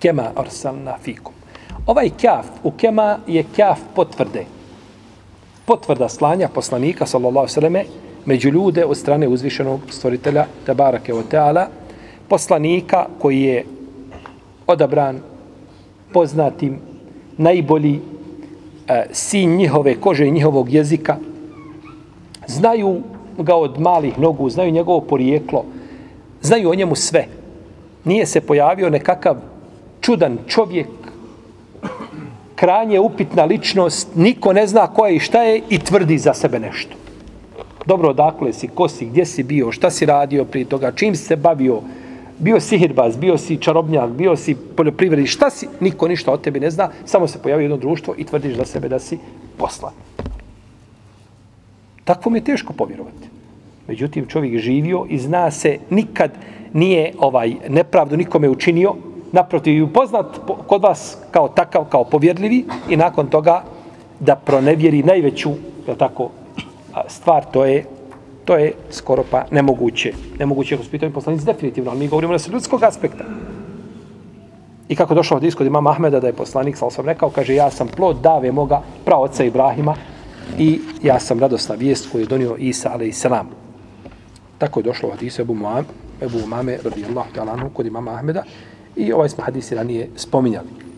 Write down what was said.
kema arsalna fikum. Ovaj kjaf u kema je kjaf potvrde. Potvrda slanja poslanika, sallallahu sallame, među ljude od strane uzvišenog stvoritelja, tabarake o teala, poslanika koji je odabran poznatim, najbolji e, sin njihove kože i njihovog jezika, znaju ga od malih nogu, znaju njegovo porijeklo, znaju o njemu sve. Nije se pojavio nekakav čudan čovjek, kranje upitna ličnost, niko ne zna ko je i šta je i tvrdi za sebe nešto. Dobro, odakle si, ko si, gdje si bio, šta si radio prije toga, čim si se bavio, bio si hirbaz, bio si čarobnjak, bio si poljoprivredi, šta si, niko ništa o tebi ne zna, samo se pojavi jedno društvo i tvrdiš za sebe da si poslan. Takvom mi je teško povjerovati. Međutim, čovjek živio i zna se nikad nije ovaj nepravdu nikome učinio, naprotiv i upoznat kod vas kao takav, kao povjerljivi i nakon toga da pronevjeri najveću je tako, stvar, to je to je skoro pa nemoguće. Nemoguće ako spitaju poslanici definitivno, ali mi govorimo sa ljudskog aspekta. I kako došlo od iskod imama Ahmeda da je poslanik, sal sam rekao, kaže, ja sam plod dave moga praoca Ibrahima i ja sam radosna vijest koju je donio Isa, ale i selam. Tako je došlo od Isa Ebu Muame, Ebu Muame, radijallahu ta'ala, kod imama Ahmeda. I ovaj smo hadis ranije spominjali.